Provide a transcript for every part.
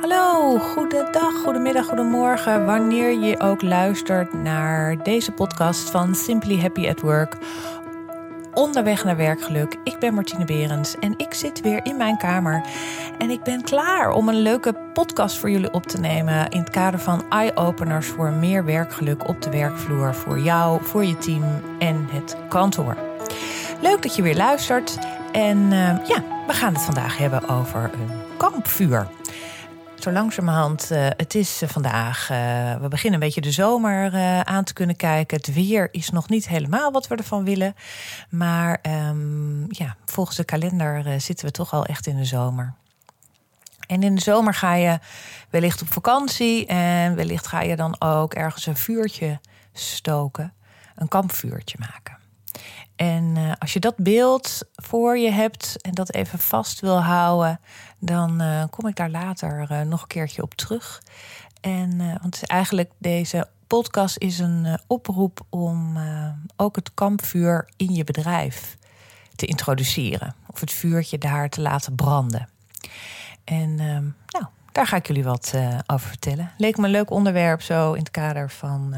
Hallo, goedendag, goedemiddag, goedemorgen. Wanneer je ook luistert naar deze podcast van Simply Happy at Work. Onderweg naar werkgeluk. Ik ben Martine Berends en ik zit weer in mijn kamer. En ik ben klaar om een leuke podcast voor jullie op te nemen. In het kader van eye-openers voor meer werkgeluk op de werkvloer. Voor jou, voor je team en het kantoor. Leuk dat je weer luistert. En uh, ja, we gaan het vandaag hebben over een kampvuur. Zo langzamerhand, uh, het is uh, vandaag, uh, we beginnen een beetje de zomer aan te kunnen kijken. Het weer is nog niet helemaal wat we ervan willen. Maar um, ja, volgens de kalender zitten we toch al echt in de zomer. En in de zomer ga je wellicht op vakantie en wellicht ga je dan ook ergens een vuurtje stoken, een kampvuurtje maken. En uh, als je dat beeld voor je hebt en dat even vast wil houden, dan uh, kom ik daar later uh, nog een keertje op terug. En want eigenlijk deze podcast is een oproep om ook het kampvuur in je bedrijf te introduceren. Of het vuurtje daar te laten branden. En nou, daar ga ik jullie wat over vertellen. Leek me een leuk onderwerp zo in het kader van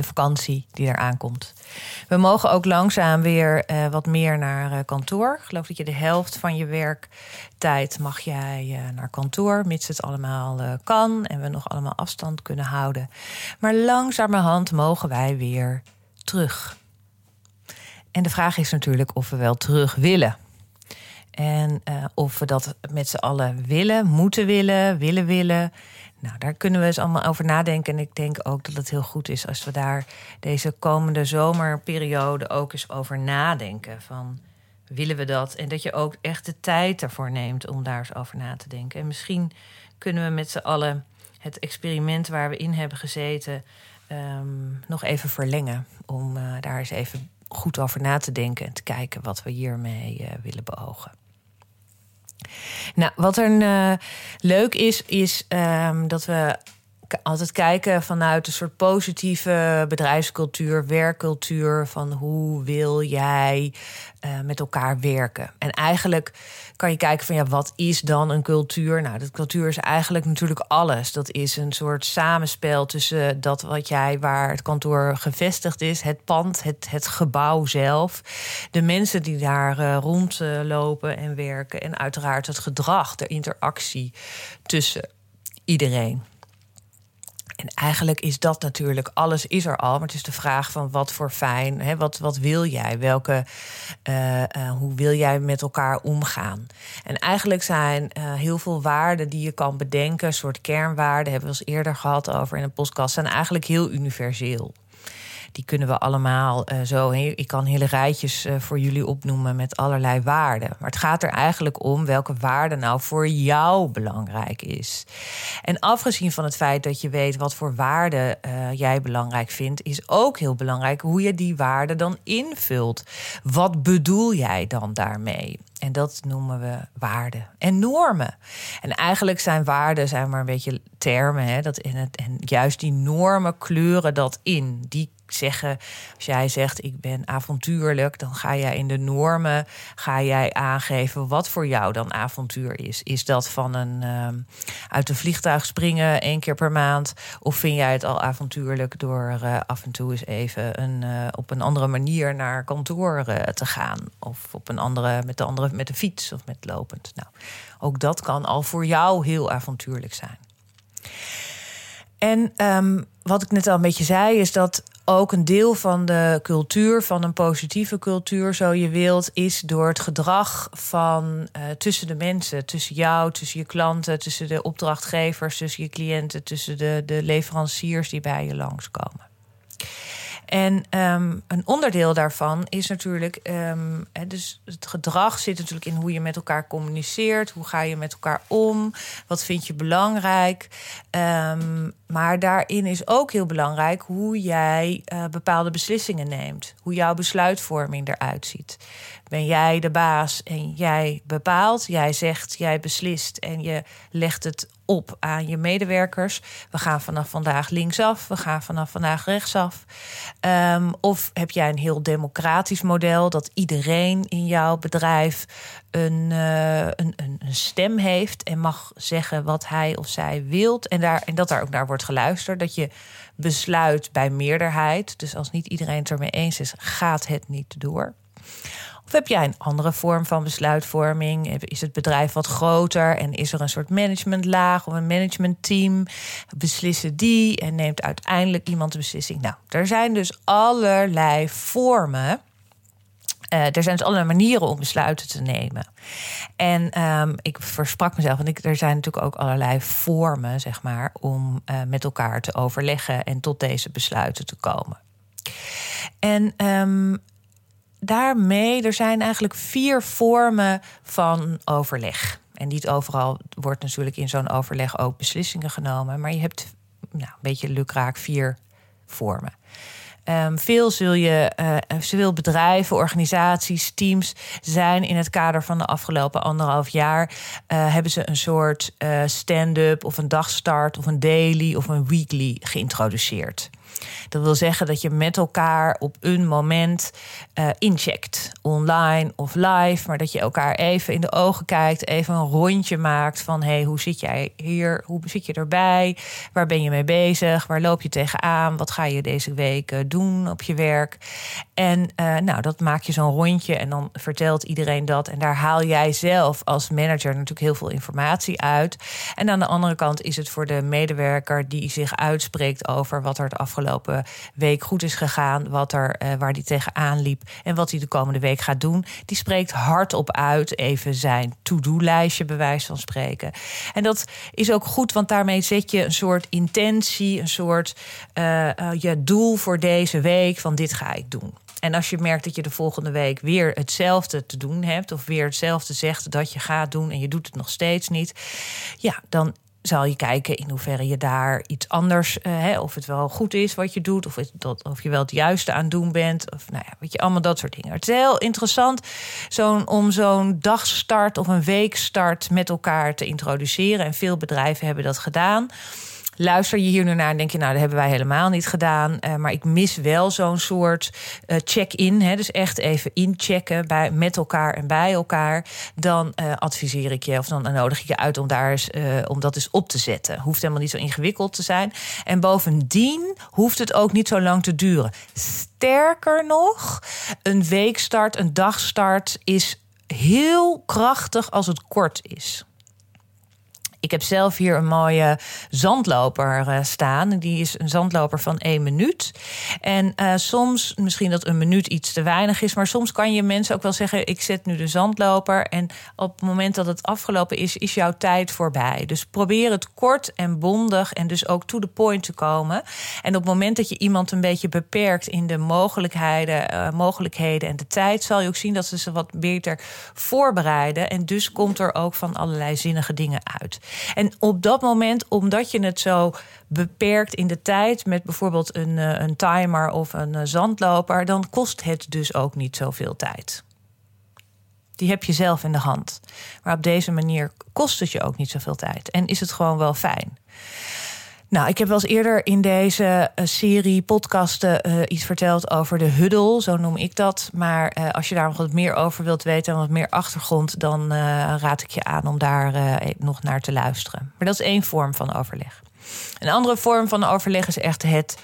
de vakantie die eraan komt. We mogen ook langzaam weer uh, wat meer naar uh, kantoor. Ik geloof dat je de helft van je werktijd mag jij uh, naar kantoor, mits het allemaal kan en we nog allemaal afstand kunnen houden. Maar langzamerhand mogen wij weer terug. En de vraag is natuurlijk of we wel terug willen. En of we dat met z'n allen willen, moeten willen, willen willen. Nou, daar kunnen we eens allemaal over nadenken. En ik denk ook dat het heel goed is als we daar deze komende zomerperiode ook eens over nadenken. Van willen we dat? En dat je ook echt de tijd ervoor neemt om daar eens over na te denken. En misschien kunnen we met z'n allen het experiment waar we in hebben gezeten um, nog even verlengen. Om uh, daar eens even goed over na te denken en te kijken wat we hiermee uh, willen beogen. Nou, wat er uh, leuk is, is um, dat we altijd kijken vanuit een soort positieve bedrijfscultuur, werkcultuur. Van hoe wil jij uh, met elkaar werken? En eigenlijk kan je kijken van ja, wat is dan een cultuur? Nou, dat cultuur is eigenlijk natuurlijk alles. Dat is een soort samenspel tussen dat wat jij, waar het kantoor gevestigd is, het pand, het, het gebouw zelf, de mensen die daar uh, rondlopen en werken en uiteraard het gedrag, de interactie tussen iedereen. En eigenlijk is dat natuurlijk, alles is er al. Maar het is de vraag van wat voor fijn, hè, wat, wat wil jij? Welke, uh, uh, hoe wil jij met elkaar omgaan? En eigenlijk zijn uh, heel veel waarden die je kan bedenken, soort kernwaarden, hebben we eens eerder gehad over in een podcast, zijn eigenlijk heel universeel die kunnen we allemaal uh, zo. Ik kan hele rijtjes uh, voor jullie opnoemen met allerlei waarden. Maar het gaat er eigenlijk om welke waarde nou voor jou belangrijk is. En afgezien van het feit dat je weet wat voor waarden uh, jij belangrijk vindt, is ook heel belangrijk hoe je die waarden dan invult. Wat bedoel jij dan daarmee? En dat noemen we waarden en normen. En eigenlijk zijn waarden zijn maar een beetje termen. Hè, dat in het, en juist die normen kleuren dat in. Die zeggen, als jij zegt ik ben avontuurlijk, dan ga jij in de normen ga jij aangeven wat voor jou dan avontuur is. Is dat van een uh, uit een vliegtuig springen één keer per maand? Of vind jij het al avontuurlijk door uh, af en toe eens even een, uh, op een andere manier naar kantoor te gaan? Of op een andere, met de andere met de fiets of met lopend. Nou, ook dat kan al voor jou heel avontuurlijk zijn. En um, wat ik net al een beetje zei, is dat ook een deel van de cultuur, van een positieve cultuur, zo je wilt, is door het gedrag van uh, tussen de mensen, tussen jou, tussen je klanten, tussen de opdrachtgevers, tussen je cliënten, tussen de, de leveranciers die bij je langskomen. En um, een onderdeel daarvan is natuurlijk, um, dus het gedrag zit natuurlijk in hoe je met elkaar communiceert, hoe ga je met elkaar om, wat vind je belangrijk. Um, maar daarin is ook heel belangrijk hoe jij uh, bepaalde beslissingen neemt, hoe jouw besluitvorming eruit ziet. ben jij de baas en jij bepaalt, jij zegt, jij beslist en je legt het op aan je medewerkers. We gaan vanaf vandaag linksaf, we gaan vanaf vandaag rechtsaf. Um, of heb jij een heel democratisch model dat iedereen in jouw bedrijf een, uh, een, een, een, stem heeft en mag zeggen wat hij of zij wilt. En, daar, en dat daar ook naar wordt geluisterd. Dat je besluit bij meerderheid. Dus als niet iedereen het ermee eens is, gaat het niet door. Of heb jij een andere vorm van besluitvorming? Is het bedrijf wat groter en is er een soort managementlaag of een managementteam? Beslissen die en neemt uiteindelijk iemand de beslissing? Nou, er zijn dus allerlei vormen. Uh, er zijn dus allerlei manieren om besluiten te nemen. En um, ik versprak mezelf, want ik, er zijn natuurlijk ook allerlei vormen, zeg maar, om uh, met elkaar te overleggen en tot deze besluiten te komen. En um, daarmee, er zijn eigenlijk vier vormen van overleg. En niet overal wordt natuurlijk in zo'n overleg ook beslissingen genomen. Maar je hebt nou, een beetje lukraak vier vormen. Um, veel zul je, uh, bedrijven, organisaties, teams zijn in het kader van de afgelopen anderhalf jaar. Uh, hebben ze een soort uh, stand-up of een dagstart of een daily of een weekly geïntroduceerd. Dat wil zeggen dat je met elkaar op een moment uh, incheckt, online of live, maar dat je elkaar even in de ogen kijkt, even een rondje maakt van hey, hoe zit jij hier, hoe zit je erbij, waar ben je mee bezig, waar loop je tegenaan, wat ga je deze week uh, doen op je werk. En uh, nou, dat maak je zo'n rondje en dan vertelt iedereen dat. En daar haal jij zelf als manager natuurlijk heel veel informatie uit. En aan de andere kant is het voor de medewerker die zich uitspreekt over wat er het afgelopen week goed is gegaan, wat er, uh, waar hij tegenaan liep en wat hij de komende week gaat doen. Die spreekt hardop uit, even zijn to-do-lijstje, bij wijze van spreken. En dat is ook goed, want daarmee zet je een soort intentie, een soort uh, uh, je doel voor deze week: van dit ga ik doen. En als je merkt dat je de volgende week weer hetzelfde te doen hebt, of weer hetzelfde zegt dat je gaat doen en je doet het nog steeds niet, ja, dan zal je kijken in hoeverre je daar iets anders, uh, hè, of het wel goed is wat je doet, of, het, dat, of je wel het juiste aan doen bent, of nou ja, weet je, allemaal dat soort dingen. Het is heel interessant zo'n, om zo'n dagstart of een weekstart met elkaar te introduceren. En veel bedrijven hebben dat gedaan. Luister je hier nu naar en denk je, nou, dat hebben wij helemaal niet gedaan. Uh, maar ik mis wel zo'n soort uh, check-in. Dus echt even inchecken bij, met elkaar en bij elkaar. Dan uh, adviseer ik je of dan nodig ik je uit om, daar om dat eens op te zetten. Hoeft helemaal niet zo ingewikkeld te zijn. En bovendien hoeft het ook niet zo lang te duren. Sterker nog, een weekstart, een dagstart is heel krachtig als het kort is. Ik heb zelf hier een mooie zandloper uh, staan. Die is een zandloper van één minuut. En uh, soms, misschien dat een minuut iets te weinig is, maar soms kan je mensen ook wel zeggen: Ik zet nu de zandloper. En op het moment dat het afgelopen is, is jouw tijd voorbij. Dus probeer het kort en bondig en dus ook to the point te komen. En op het moment dat je iemand een beetje beperkt in de mogelijkheden, uh, mogelijkheden en de tijd, zal je ook zien dat ze ze wat beter voorbereiden. En dus komt er ook van allerlei zinnige dingen uit. En op dat moment, omdat je het zo beperkt in de tijd met bijvoorbeeld een, eh, een timer of een eh, zandloper, dan kost het dus ook niet zoveel tijd. Die heb je zelf in de hand. Maar op deze manier kost het je ook niet zoveel tijd. En is het gewoon wel fijn. Nou, ik heb wel eens eerder in deze uh, serie podcasten uh, iets verteld over de huddle, zo noem ik dat. Maar uh, als je daar nog wat meer over wilt weten en wat meer achtergrond, dan raad ik je aan om daar nog naar te luisteren. Maar dat is één vorm van overleg. Een andere vorm van overleg is echt het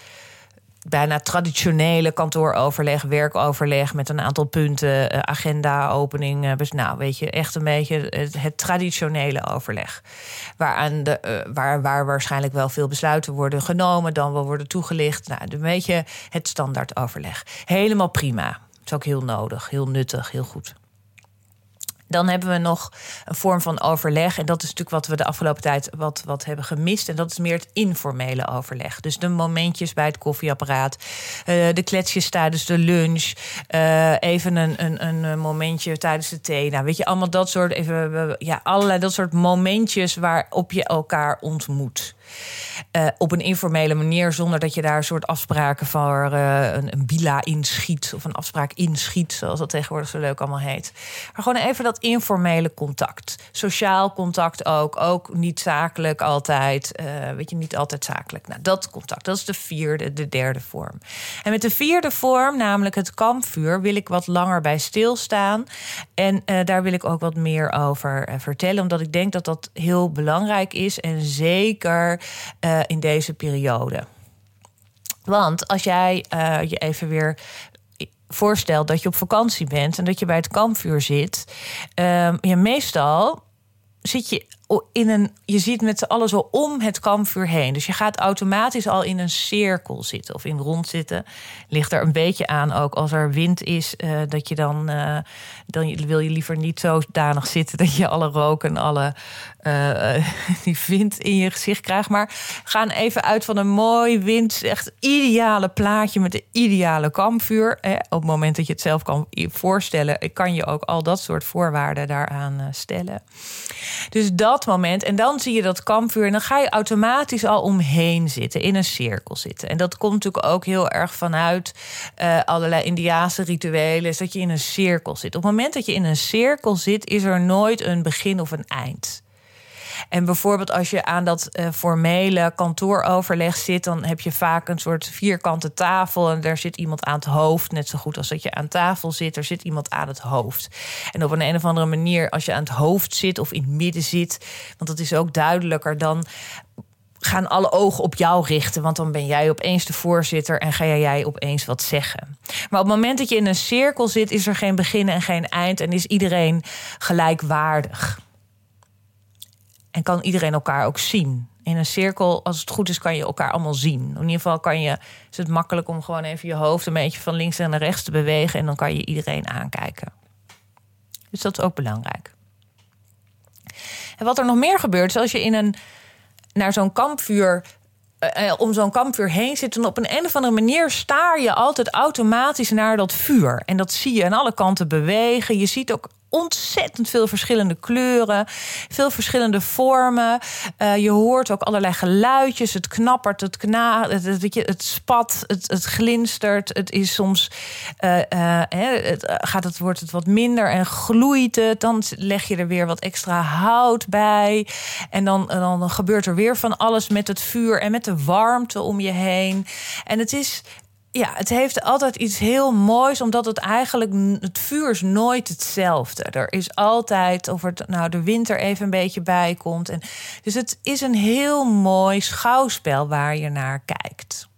bijna traditionele kantooroverleg, werkoverleg met een aantal punten, eh, agenda, opening. Dus nou, weet je, echt een beetje het, traditionele overleg. Waaraan de, uh, waar, waar waarschijnlijk wel veel besluiten worden genomen, dan wel worden toegelicht. Nou, een beetje het standaard overleg. Helemaal prima. Is ook heel nodig, heel nuttig, heel goed. Dan hebben we nog een vorm van overleg. En dat is natuurlijk wat we de afgelopen tijd wat, wat hebben gemist. En dat is meer het informele overleg. Dus de momentjes bij het koffieapparaat. Uh, de kletsjes tijdens de lunch. Uh, even een, een, een momentje tijdens de thee. Nou, weet je, allemaal dat soort. Even, ja, allerlei dat soort momentjes waarop je elkaar ontmoet. Uh, op een informele manier, zonder dat je daar een soort afspraken voor uh, een, een bila inschiet of een afspraak inschiet, zoals dat tegenwoordig zo leuk allemaal heet. Maar gewoon even dat informele contact. Sociaal contact ook, ook niet zakelijk altijd, uh, weet je, niet altijd zakelijk. Nou, dat contact, dat is de vierde, de derde vorm. En met de vierde vorm, namelijk het kampvuur, wil ik wat langer bij stilstaan. En daar wil ik ook wat meer over vertellen, omdat ik denk dat dat heel belangrijk is en zeker uh, in deze periode. Want als jij uh, je even weer voorstelt dat je op vakantie bent en dat je bij het kampvuur zit, uh, meestal zit je je ziet met z'n allen zo om het kampvuur heen. Dus je gaat automatisch al in een cirkel zitten of in rond zitten. Ligt er een beetje aan ook als er wind is, uh, dat je dan, uh, dan wil je liever niet zo danig zitten dat je alle rook en alle uh, die wind in je gezicht krijgt. Maar gaan even uit van een mooi wind, echt ideale plaatje met een ideale kampvuur. Op het moment dat je het zelf kan voorstellen, kan je ook al dat soort voorwaarden daaraan stellen. Dus dat moment. En dan zie je dat kampvuur. En dan ga je automatisch al omheen zitten. In een cirkel zitten. En dat komt natuurlijk ook heel erg vanuit uh, allerlei Indiaanse rituelen. Is dat je in een cirkel zit. Op het moment dat je in een cirkel zit, is er nooit een begin of een eind. En bijvoorbeeld als je aan dat uh, formele kantooroverleg zit, dan heb je vaak een soort vierkante tafel en daar zit iemand aan het hoofd. Net zo goed als dat je aan tafel zit, er zit iemand aan het hoofd. En op een, een of andere manier, als je aan het hoofd zit of in het midden zit, want dat is ook duidelijker, dan gaan alle ogen op jou richten. Want dan ben jij opeens de voorzitter en ga jij opeens wat zeggen. Maar op het moment dat je in een cirkel zit, is er geen begin en geen eind en is iedereen gelijkwaardig. En kan iedereen elkaar ook zien. In een cirkel, als het goed is, kan je elkaar allemaal zien. In ieder geval kan je, is het makkelijk om gewoon even je hoofd een beetje van links naar rechts te bewegen. En dan kan je iedereen aankijken. Dus dat is ook belangrijk. En wat er nog meer gebeurt, is als je in een, naar zo'n kampvuur uh, om zo'n kampvuur heen zit. En op een, een of andere manier staar je altijd automatisch naar dat vuur. En dat zie je aan alle kanten bewegen. Je ziet ook ontzettend veel verschillende kleuren, veel verschillende vormen. Uh, je hoort ook allerlei geluidjes. Het knappert, het kna, het, het, het spat, het, het glinstert. Het is soms uh, uh, het, gaat het, wordt het wat minder en gloeit het. Dan leg je er weer wat extra hout bij. En dan, dan gebeurt er weer van alles met het vuur en met de warmte om je heen. En het is ja, het heeft altijd iets heel moois, omdat het eigenlijk het vuur is nooit hetzelfde. Er is altijd, of het nou de winter even een beetje bij komt. En, dus het is een heel mooi schouwspel waar je naar kijkt.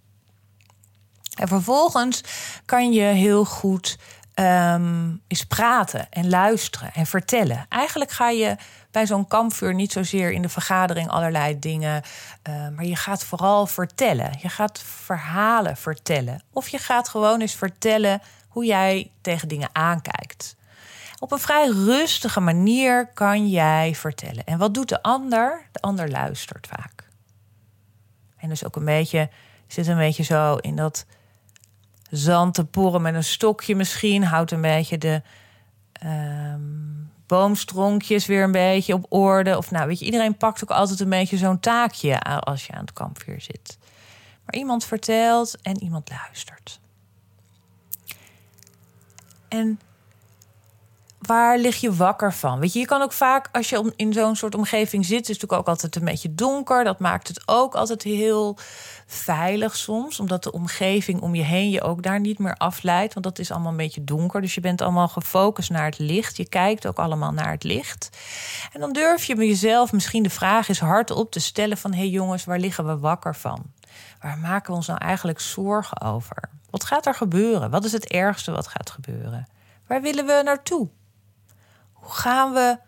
En vervolgens kan je heel goed um, eens praten en luisteren en vertellen. Eigenlijk ga je bij zo'n kampvuur niet zozeer in de vergadering allerlei dingen. Uh, maar je gaat vooral vertellen. Je gaat verhalen vertellen. Of je gaat gewoon eens vertellen hoe jij tegen dingen aankijkt. Op een vrij rustige manier kan jij vertellen. En wat doet de ander? De ander luistert vaak. En dus ook een beetje, zit een beetje zo in dat zand te poren met een stokje misschien. Houdt een beetje de um, boomstronkjes weer een beetje op orde. Of nou, weet je, iedereen pakt ook altijd een beetje zo'n taakje als je aan het kampvuur zit. Maar iemand vertelt en iemand luistert. En waar lig je wakker van? Weet je, je kan ook vaak, als je in zo'n soort omgeving zit, is het natuurlijk ook altijd een beetje donker. Dat maakt het ook altijd heel veilig soms, omdat de omgeving om je heen je ook daar niet meer afleidt. Want dat is allemaal een beetje donker. Dus je bent allemaal gefocust naar het licht. Je kijkt ook allemaal naar het licht. En dan durf je jezelf misschien de vraag eens hardop te stellen: van hé hey jongens, waar liggen we wakker van? Waar maken we ons nou eigenlijk zorgen over? Wat gaat er gebeuren? Wat is het ergste wat gaat gebeuren? Waar willen we naartoe? Hoe gaan we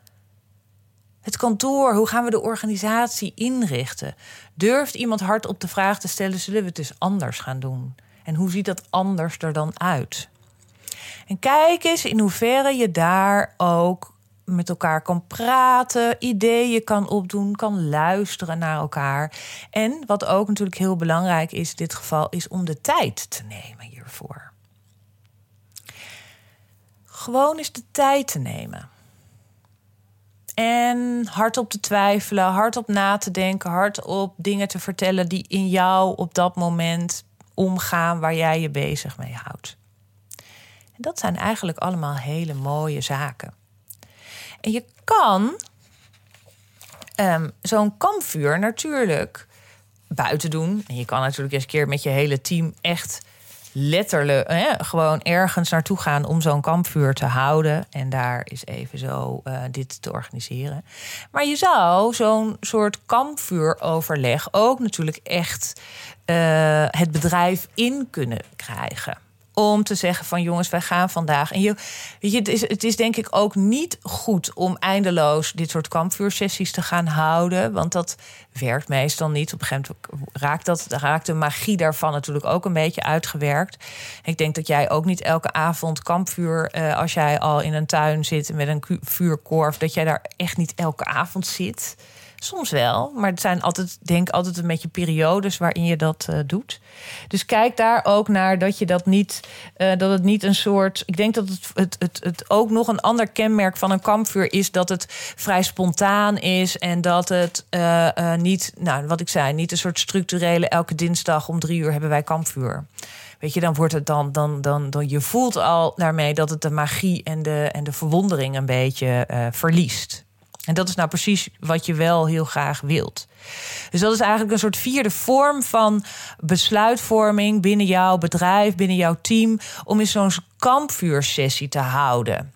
het kantoor, hoe gaan we de organisatie inrichten? Durft iemand hardop de vraag te stellen: zullen we het eens anders gaan doen? En hoe ziet dat anders er dan uit? En kijk eens in hoeverre je daar ook met elkaar kan praten, ideeën kan opdoen, kan luisteren naar elkaar. En wat ook natuurlijk heel belangrijk is in dit geval, is om de tijd te nemen hiervoor. Gewoon eens de tijd te nemen. En hardop te twijfelen, hardop na te denken, hardop dingen te vertellen die in jou op dat moment omgaan waar jij je bezig mee houdt. En dat zijn eigenlijk allemaal hele mooie zaken. En je kan ehm, zo'n kampvuur natuurlijk buiten doen. En je kan natuurlijk eens een keer met je hele team echt letterlijk gewoon ergens naartoe gaan om zo'n kampvuur te houden. En daar is even zo uh, dit te organiseren. Maar je zou zo'n soort kampvuuroverleg ook natuurlijk echt uh, het bedrijf in kunnen krijgen om te zeggen van jongens, wij gaan vandaag. En je, weet je, het is, het is denk ik ook niet goed om eindeloos dit soort kampvuursessies te gaan houden. Want dat werkt meestal niet. Op een gegeven moment raakt, dat, raakt de magie daarvan natuurlijk ook een beetje uitgewerkt. Ik denk dat jij ook niet elke avond kampvuur, eh, als jij al in een tuin zit met een vuurkorf, dat jij daar echt niet elke avond zit. Soms wel, maar het zijn altijd, denk altijd een beetje periodes waarin je dat uh, doet. Dus kijk daar ook naar dat je dat niet, uh, dat het niet een soort. Ik denk dat het, het, het, het ook nog een ander kenmerk van een kampvuur is dat het vrij spontaan is en dat het uh, niet, nou wat ik zei, niet een soort structurele. Elke dinsdag om drie uur hebben wij kampvuur. Weet je, dan wordt het dan, dan, dan, dan je voelt al daarmee dat het de magie en de, en de verwondering een beetje verliest. En dat is nou precies wat je wel heel graag wilt. Dus dat is eigenlijk een soort vierde vorm van besluitvorming binnen jouw bedrijf, binnen jouw team, om in zo'n kampvuursessie te houden.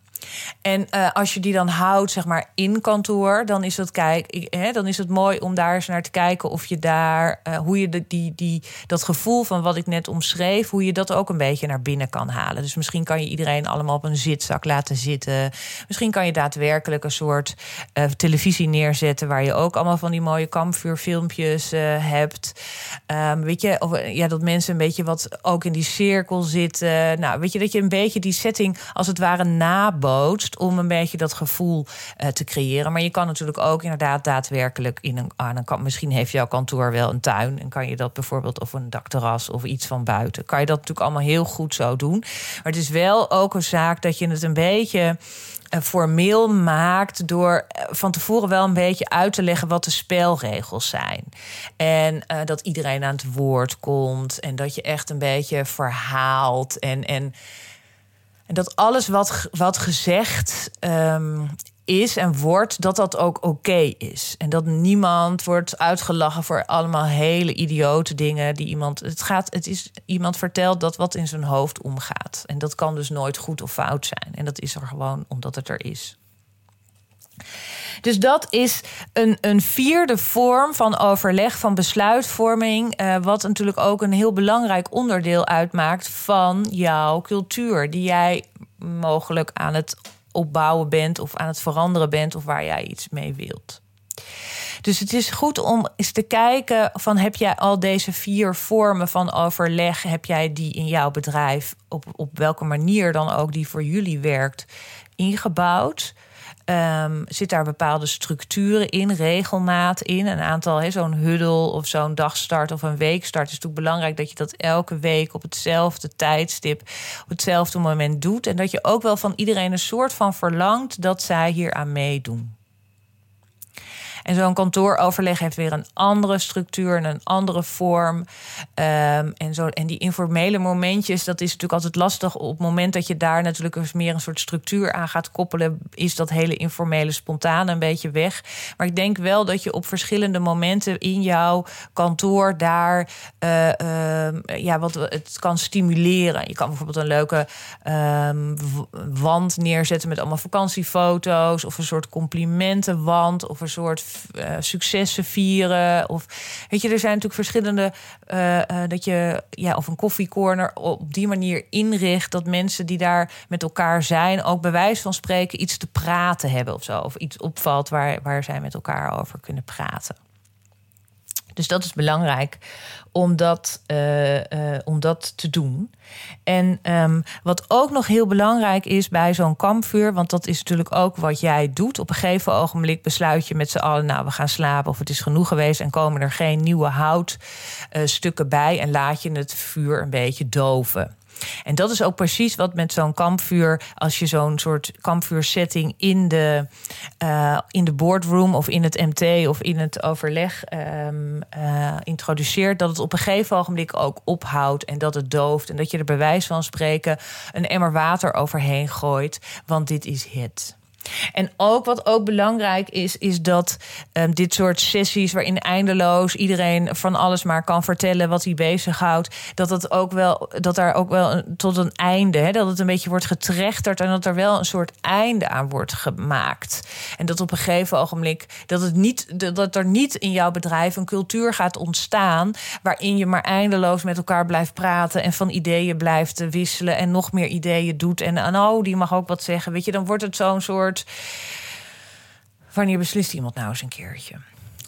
En uh, als je die dan houdt, zeg maar, in kantoor, dan is dat kijk, hè, dan is het mooi om daar eens naar te kijken of je daar, uh, hoe je de, die, die, dat gevoel van wat ik net omschreef, hoe je dat ook een beetje naar binnen kan halen. Dus misschien kan je iedereen allemaal op een zitzak laten zitten. Misschien kan je daadwerkelijk een soort uh, televisie neerzetten waar je ook allemaal van die mooie kampvuurfilmpjes hebt. Um, weet je, of ja, dat mensen een beetje wat ook in die cirkel zitten. Nou, weet je, dat je een beetje die setting als het ware naboot om een beetje dat gevoel uh, te creëren. Maar je kan natuurlijk ook inderdaad daadwerkelijk in een. aan een misschien heeft jouw kantoor wel een tuin. En kan je dat bijvoorbeeld of een dakterras of iets van buiten. Kan je dat natuurlijk allemaal heel goed zo doen. Maar het is wel ook een zaak dat je het een beetje uh, formeel maakt door uh, van tevoren wel een beetje uit te leggen wat de spelregels zijn. En dat iedereen aan het woord komt en dat je echt een beetje verhaalt en en dat alles wat, wat gezegd um, is en wordt, dat dat ook oké is. En dat niemand wordt uitgelachen voor allemaal hele idiote dingen die iemand. Het, gaat, het is iemand vertelt dat wat in zijn hoofd omgaat. En dat kan dus nooit goed of fout zijn. En dat is er gewoon omdat het er is. Dus dat is een, een vierde vorm van overleg, van besluitvorming. Uh, wat natuurlijk ook een heel belangrijk onderdeel uitmaakt van jouw cultuur. Die jij mogelijk aan het opbouwen bent of aan het veranderen bent of waar jij iets mee wilt. Dus het is goed om eens te kijken van heb jij al deze vier vormen van overleg, heb jij die in jouw bedrijf op, op welke manier dan ook die voor jullie werkt ingebouwd? Um, zit daar bepaalde structuren in, regelmaat in? Een aantal, zo'n huddle of zo'n dagstart of een weekstart. is natuurlijk belangrijk dat je dat elke week op hetzelfde tijdstip, op hetzelfde moment doet. En dat je ook wel van iedereen een soort van verlangt dat zij hier aan meedoen. En zo'n kantooroverleg heeft weer een andere structuur en een andere vorm. Um, en, zo, en die informele momentjes, dat is natuurlijk altijd lastig. Op het moment dat je daar natuurlijk meer een soort structuur aan gaat koppelen, is dat hele informele spontane een beetje weg. Maar ik denk wel dat je op verschillende momenten in jouw kantoor daar uh, uh, ja, wat het kan stimuleren. Je kan bijvoorbeeld een leuke um, wand neerzetten met allemaal vakantiefoto's, of een soort complimentenwand, of een soort uh, successen vieren. Of weet je, er zijn natuurlijk verschillende. Uh, uh, dat je ja, of een koffiecorner op die manier inricht dat mensen die daar met elkaar zijn, ook bij wijze van spreken iets te praten hebben of zo. Of iets opvalt waar, waar zij met elkaar over kunnen praten. Dus dat is belangrijk om dat, uh, uh, om dat te doen. En um, wat ook nog heel belangrijk is bij zo'n kampvuur, want dat is natuurlijk ook wat jij doet. Op een gegeven ogenblik besluit je met z'n allen, nou we gaan slapen of het is genoeg geweest en komen er geen nieuwe houtstukken bij en laat je het vuur een beetje doven. En dat is ook precies wat met zo'n kampvuur, als je zo'n soort kampvuursetting in de, uh, in de boardroom of in het MT of in het overleg um, uh, introduceert, dat het op een gegeven ogenblik ook ophoudt en dat het dooft en dat je er bij van spreken een emmer water overheen gooit, want dit is het. En ook wat ook belangrijk is, is dat um, dit soort sessies waarin eindeloos iedereen van alles maar kan vertellen wat hij bezighoudt, dat het ook wel dat daar ook wel tot een einde, hè, dat het een beetje wordt getrechterd en dat er wel een soort einde aan wordt gemaakt. En dat op een gegeven ogenblik dat het niet dat er niet in jouw bedrijf een cultuur gaat ontstaan waarin je maar eindeloos met elkaar blijft praten en van ideeën blijft wisselen en nog meer ideeën doet en, en oh, die mag ook wat zeggen. Weet je, dan wordt het zo'n soort Wanneer beslist iemand nou eens een keertje?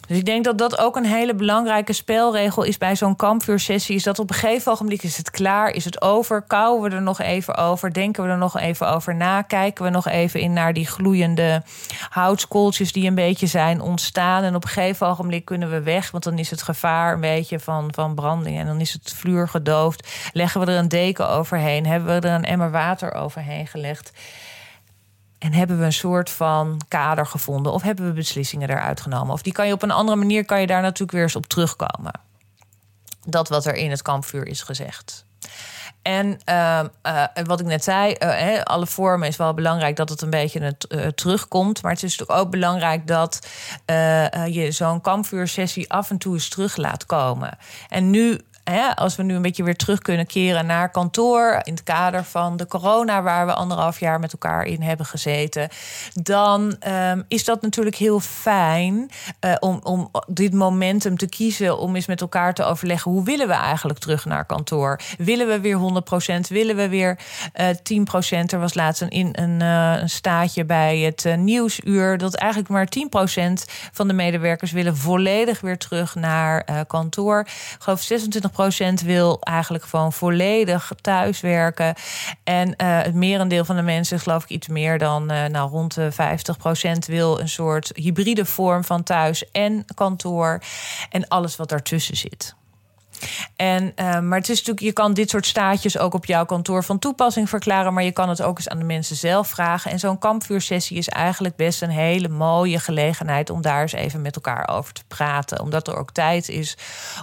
Dus ik denk dat dat ook een hele belangrijke spelregel is bij zo'n kampvuursessie. Is dat op een gegeven ogenblik is het klaar, is het over, kouwen we er nog even over, denken we er nog even over na, kijken we nog even in naar die gloeiende houtskooltjes die een beetje zijn ontstaan. En op een gegeven ogenblik kunnen we weg, want dan is het gevaar een beetje van, van branding en dan is het vloer gedoofd. Leggen we er een deken overheen, hebben we er een emmer water overheen gelegd. En hebben we een soort van kader gevonden? Of hebben we beslissingen eruit genomen? Of die kan je op een andere manier kan je daar natuurlijk weer eens op terugkomen. Dat wat er in het kampvuur is gezegd. En uh, uh, wat ik net zei, uh, alle vormen is wel belangrijk dat het een beetje het, terugkomt. Maar het is natuurlijk ook belangrijk dat je zo'n kampvuursessie af en toe eens terug laat komen. En nu als we nu een beetje weer terug kunnen keren naar kantoor. in het kader van de corona, waar we anderhalf jaar met elkaar in hebben gezeten. dan um, is dat natuurlijk heel fijn uh, om, om dit momentum te kiezen. om eens met elkaar te overleggen. hoe willen we eigenlijk terug naar kantoor? Willen we weer 100%? Willen we weer uh, eh, 10%? Er was laatst een, in, een, uh, een staatje bij het nieuwsuur. dat eigenlijk maar 10% van de medewerkers willen volledig weer terug naar kantoor. Ik geloof 26 wil eigenlijk gewoon volledig thuiswerken. En uh, het merendeel van de mensen, geloof ik iets meer dan uh, nou, rond de 50% wil een soort hybride vorm van thuis en kantoor. En alles wat daartussen zit. En, uh, maar het is natuurlijk, je kan dit soort staatjes ook op jouw kantoor van toepassing verklaren, maar je kan het ook eens aan de mensen zelf vragen. En zo'n kampvuursessie is eigenlijk best een hele mooie gelegenheid om daar eens even met elkaar over te praten. Omdat er ook tijd is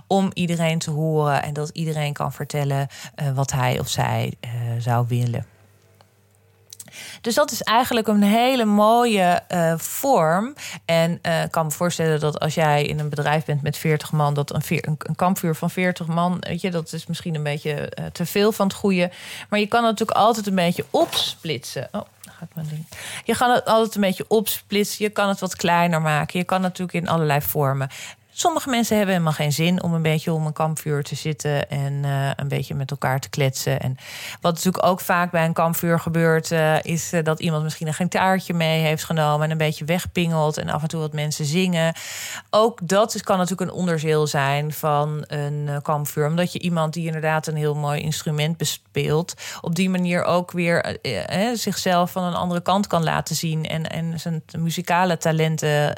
om iedereen te horen en dat iedereen kan vertellen uh, wat hij of zij uh, zou willen. Dus dat is eigenlijk een hele mooie uh, vorm. En uh, ik kan me voorstellen dat als jij in een bedrijf bent met 40 man, dat een, een, kampvuur van 40 man, weet je, dat is misschien een beetje uh, te veel van het goede. Maar je kan natuurlijk altijd een beetje opsplitsen. Oh. Je kan het altijd een beetje opsplitsen. Je kan het wat kleiner maken. Je kan het natuurlijk in allerlei vormen. Sommige mensen hebben helemaal geen zin om een beetje om een kampvuur te zitten en uh, een beetje met elkaar te kletsen. En wat natuurlijk ook vaak bij een kampvuur gebeurt, uh, is uh, dat iemand misschien een gitaartje mee heeft genomen en een beetje wegpingelt en af en toe wat mensen zingen. Ook dat kan natuurlijk een onderdeel zijn van een kampvuur, omdat je iemand die inderdaad een heel mooi instrument bespeelt, op die manier ook weer zichzelf van een andere kant kan laten zien en, en zijn muzikale talenten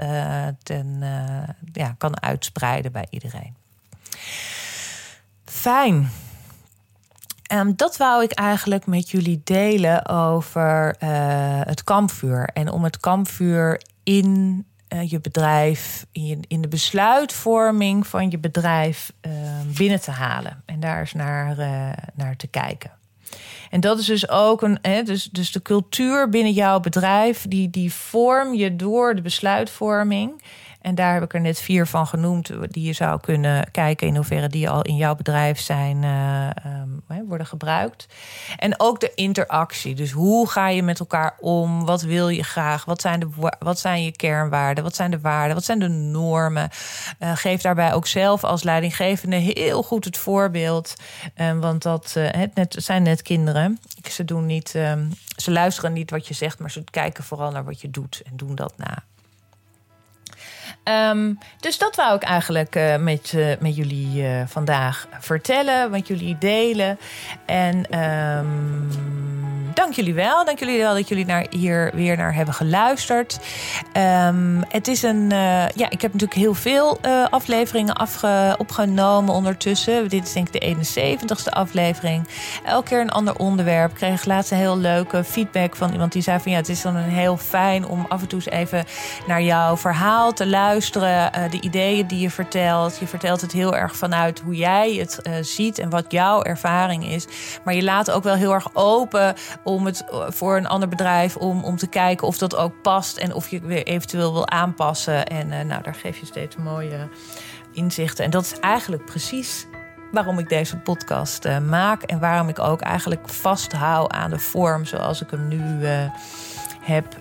ten, ja, kan uitspreiden bij iedereen. Fijn. Um, dat wou ik eigenlijk met jullie delen over uh, het kampvuur. En om het kampvuur in uh, je bedrijf, in, in, de besluitvorming van je bedrijf uh, binnen te halen. En daar eens naar, uh, naar te kijken. En dat is dus ook een. Hè, dus, dus de cultuur binnen jouw bedrijf, die, die vorm je door de besluitvorming. En daar heb ik er net vier van genoemd, die je zou kunnen kijken in hoeverre die al in jouw bedrijf zijn, uh, um, worden gebruikt. En ook de interactie. Dus hoe ga je met elkaar om? Wat wil je graag? Wat zijn, de, wat zijn je kernwaarden? Wat zijn de waarden? Wat zijn de normen? Uh, geef daarbij ook zelf als leidinggevende heel goed het voorbeeld. Um, want dat het net, zijn net kinderen. Ze, doen niet, um, ze luisteren niet wat je zegt, maar ze kijken vooral naar wat je doet en doen dat na. Um, dus dat wou ik eigenlijk uh, met, uh, met jullie uh, vandaag vertellen, met jullie delen. En um, dank jullie wel. Dank jullie wel dat jullie naar, hier weer naar hebben geluisterd. Ehm, het is een. Uh, ja, ik heb natuurlijk heel veel uh, afleveringen opgenomen ondertussen. Dit is denk ik de 71ste aflevering. Elke keer een ander onderwerp. Ik kreeg laatst een heel leuke feedback van iemand die zei van ja, het is dan een heel fijn om af en toe eens even naar jouw verhaal te luisteren. Uh, de ideeën die je vertelt. Je vertelt het heel erg vanuit hoe jij het ziet en wat jouw ervaring is. Maar je laat ook wel heel erg open om het voor een ander bedrijf om, om te kijken of dat ook past en of je weer eventueel wil aanpassen. En uh, nou, daar geef je steeds mooie inzichten. En dat is eigenlijk precies waarom ik deze podcast uh, maak en waarom ik ook eigenlijk vasthoud aan de vorm zoals ik hem nu heb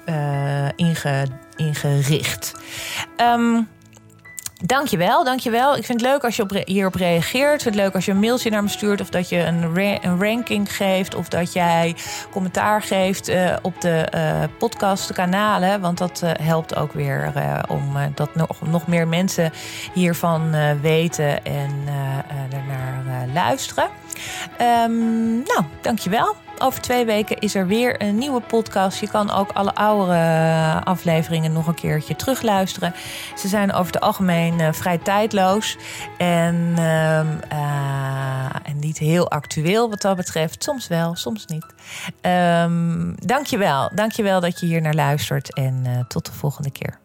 inge, ingericht. Um, Dankjewel, dankjewel. Ik vind het leuk als je op hierop reageert. Ik vind het leuk als je een mailtje naar me stuurt... of dat je een, een ranking geeft... of dat jij commentaar geeft uh, op de uh, podcastkanalen. Want dat uh, helpt ook weer om dat nog, nog meer mensen hiervan weten... en ernaar luisteren. Um, nou, dankjewel. Over twee weken is er weer een nieuwe podcast. Je kan ook alle oude afleveringen nog een keertje terugluisteren. Ze zijn over het algemeen uh, vrij tijdloos. En, uh, uh, en niet heel actueel wat dat betreft. Soms wel, soms niet. Um, dankjewel. Dankjewel dat je hier naar luistert. En tot de volgende keer.